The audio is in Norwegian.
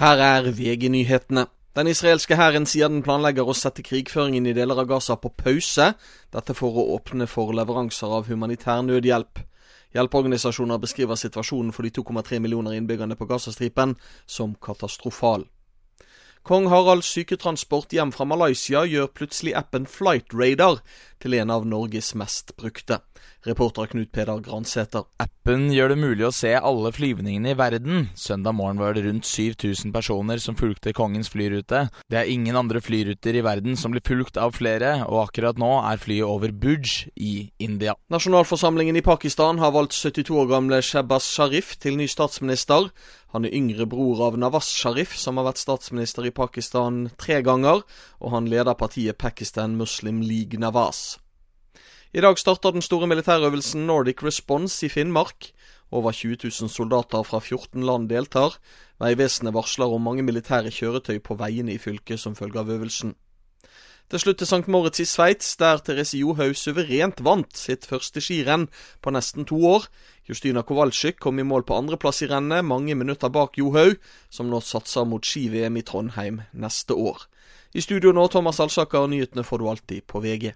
Her er VG-nyhetene. Den israelske hæren sier den planlegger å sette krigføringen i deler av Gaza på pause, dette for å åpne for leveranser av humanitær nødhjelp. Hjelpeorganisasjoner beskriver situasjonen for de 2,3 millioner innbyggerne på Gazastripen som katastrofal. Kong Haralds syketransport hjem fra Malaysia gjør plutselig appen Flightradar til en av Norges mest brukte. Reporter Knut Peder Gransæter. Appen gjør det mulig å se alle flyvningene i verden. Søndag morgen var det rundt 7000 personer som fulgte kongens flyrute. Det er ingen andre flyruter i verden som blir fulgt av flere, og akkurat nå er flyet over Buj i India. Nasjonalforsamlingen i Pakistan har valgt 72 år gamle Shehbaz Sharif til ny statsminister. Han er yngre bror av Nawaz Sharif, som har vært statsminister i Pakistan tre ganger, og han leder partiet Pakistan Muslim League Nawaz. I dag starter den store militærøvelsen Nordic Response i Finnmark. Over 20 000 soldater fra 14 land deltar. Vegvesenet varsler om mange militære kjøretøy på veiene i fylket som følge av øvelsen. Til slutt til St. Moritz i Sveits, der Therese Johaug suverent vant sitt første skirenn på nesten to år. Justina Kowalczyk kom i mål på andreplass i rennet, mange minutter bak Johaug, som nå satser mot ski-VM i Trondheim neste år. I studio nå, Thomas Alsaker, nyhetene får du alltid på VG.